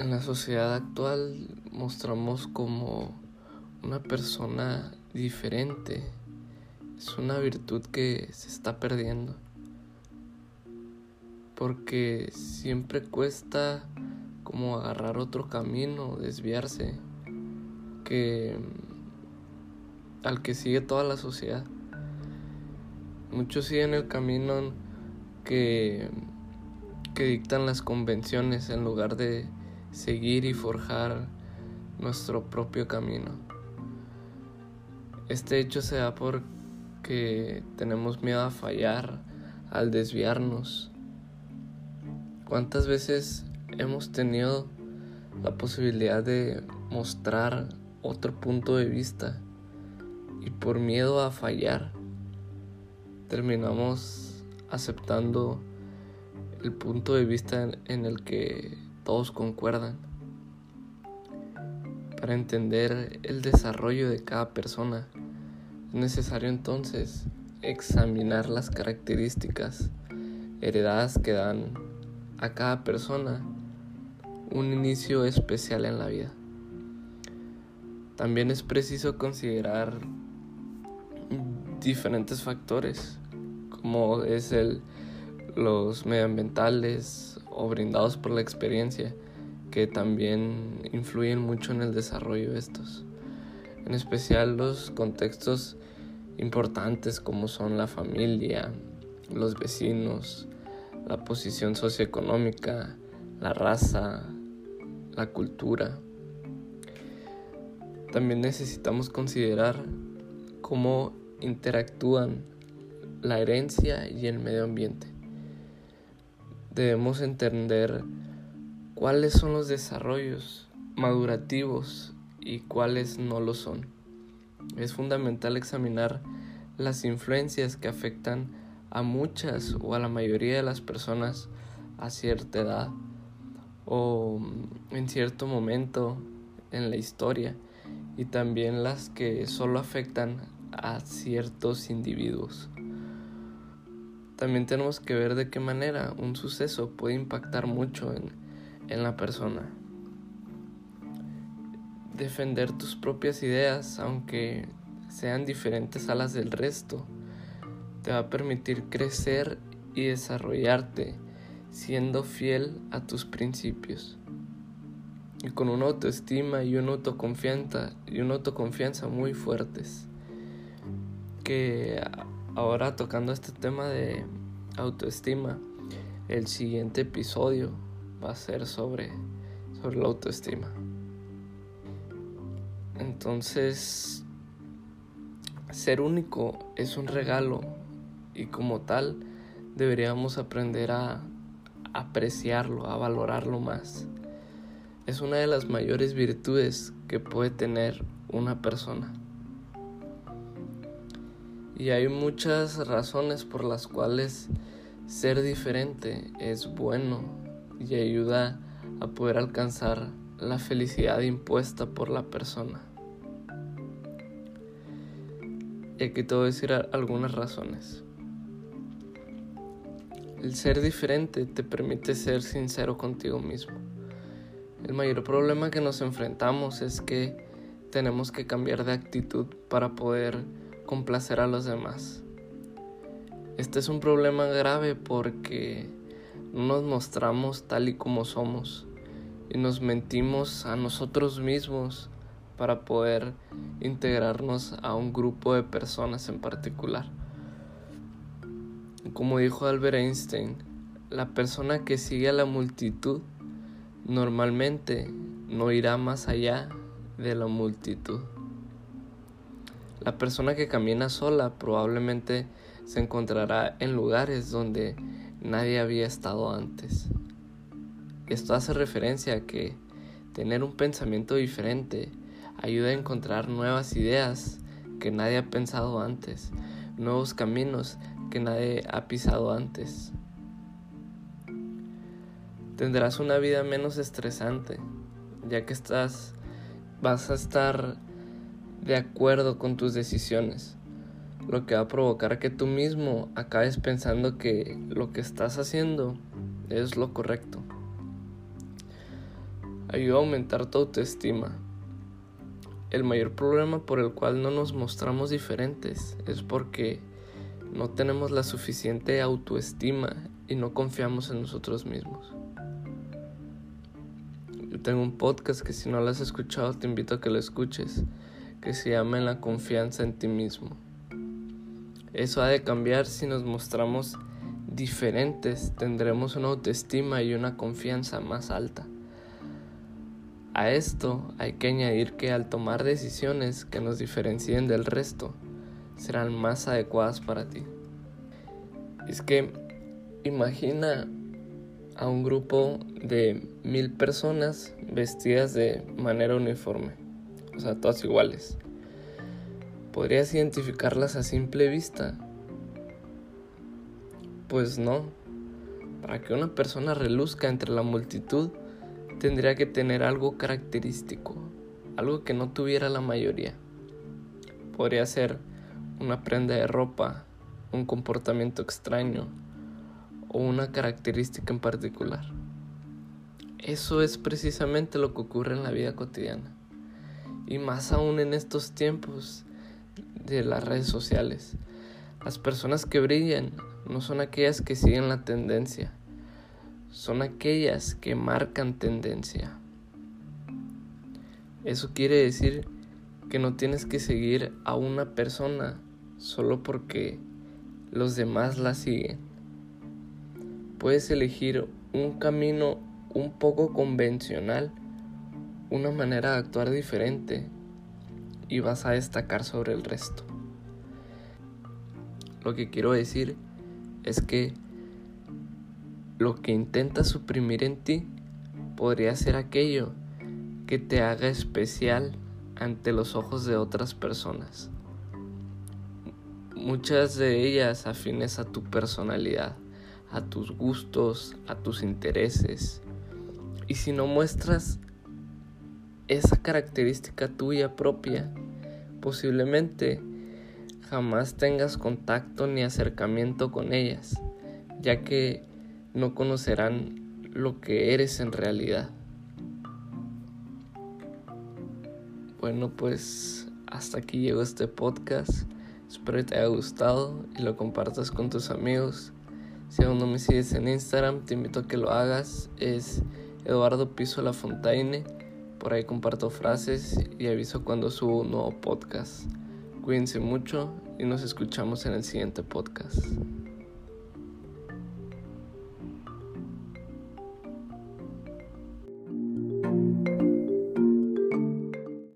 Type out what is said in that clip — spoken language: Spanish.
En la sociedad actual mostramos como una persona diferente. Es una virtud que se está perdiendo. Porque siempre cuesta como agarrar otro camino, desviarse, que al que sigue toda la sociedad. Muchos siguen el camino que, que dictan las convenciones en lugar de seguir y forjar nuestro propio camino. Este hecho se da porque tenemos miedo a fallar, al desviarnos. ¿Cuántas veces hemos tenido la posibilidad de mostrar otro punto de vista y por miedo a fallar terminamos aceptando el punto de vista en el que todos concuerdan? Para entender el desarrollo de cada persona, es necesario entonces examinar las características heredadas que dan a cada persona un inicio especial en la vida. También es preciso considerar diferentes factores, como es el los medioambientales o brindados por la experiencia, que también influyen mucho en el desarrollo de estos. En especial los contextos importantes como son la familia, los vecinos, la posición socioeconómica, la raza, la cultura. También necesitamos considerar cómo interactúan la herencia y el medio ambiente. Debemos entender cuáles son los desarrollos madurativos y cuáles no lo son. Es fundamental examinar las influencias que afectan a muchas o a la mayoría de las personas a cierta edad o en cierto momento en la historia y también las que solo afectan a ciertos individuos. También tenemos que ver de qué manera un suceso puede impactar mucho en en la persona. Defender tus propias ideas, aunque sean diferentes a las del resto, te va a permitir crecer y desarrollarte siendo fiel a tus principios. Y con una autoestima y una autoconfianza, y una autoconfianza muy fuertes. Que ahora tocando este tema de autoestima, el siguiente episodio va a ser sobre, sobre la autoestima. Entonces, ser único es un regalo y como tal deberíamos aprender a apreciarlo, a valorarlo más. Es una de las mayores virtudes que puede tener una persona. Y hay muchas razones por las cuales ser diferente es bueno y ayuda a poder alcanzar la felicidad impuesta por la persona. Y aquí te voy a decir algunas razones. El ser diferente te permite ser sincero contigo mismo. El mayor problema que nos enfrentamos es que tenemos que cambiar de actitud para poder complacer a los demás. Este es un problema grave porque no nos mostramos tal y como somos y nos mentimos a nosotros mismos para poder integrarnos a un grupo de personas en particular. Como dijo Albert Einstein, la persona que sigue a la multitud normalmente no irá más allá de la multitud. La persona que camina sola probablemente se encontrará en lugares donde nadie había estado antes. Esto hace referencia a que tener un pensamiento diferente ayuda a encontrar nuevas ideas que nadie ha pensado antes, nuevos caminos que nadie ha pisado antes. Tendrás una vida menos estresante, ya que estás vas a estar de acuerdo con tus decisiones lo que va a provocar que tú mismo acabes pensando que lo que estás haciendo es lo correcto. ayuda a aumentar tu autoestima. El mayor problema por el cual no nos mostramos diferentes es porque no tenemos la suficiente autoestima y no confiamos en nosotros mismos. Yo tengo un podcast que si no lo has escuchado te invito a que lo escuches, que se llama la confianza en ti mismo. Eso ha de cambiar si nos mostramos diferentes, tendremos una autoestima y una confianza más alta. A esto hay que añadir que al tomar decisiones que nos diferencien del resto, serán más adecuadas para ti. Es que imagina a un grupo de mil personas vestidas de manera uniforme, o sea, todas iguales. ¿Podrías identificarlas a simple vista? Pues no. Para que una persona reluzca entre la multitud, tendría que tener algo característico, algo que no tuviera la mayoría. Podría ser una prenda de ropa, un comportamiento extraño o una característica en particular. Eso es precisamente lo que ocurre en la vida cotidiana. Y más aún en estos tiempos de las redes sociales. Las personas que brillan no son aquellas que siguen la tendencia, son aquellas que marcan tendencia. Eso quiere decir que no tienes que seguir a una persona solo porque los demás la siguen. Puedes elegir un camino un poco convencional, una manera de actuar diferente y vas a destacar sobre el resto. Lo que quiero decir es que lo que intentas suprimir en ti podría ser aquello que te haga especial ante los ojos de otras personas. Muchas de ellas afines a tu personalidad, a tus gustos, a tus intereses. Y si no muestras esa característica tuya propia, posiblemente jamás tengas contacto ni acercamiento con ellas, ya que no conocerán lo que eres en realidad. Bueno, pues hasta aquí llegó este podcast. Espero que te haya gustado y lo compartas con tus amigos. Si aún no me sigues en Instagram, te invito a que lo hagas. Es Eduardo Piso La Fontaine por ahí comparto frases y aviso cuando subo un nuevo podcast. Cuídense mucho y nos escuchamos en el siguiente podcast.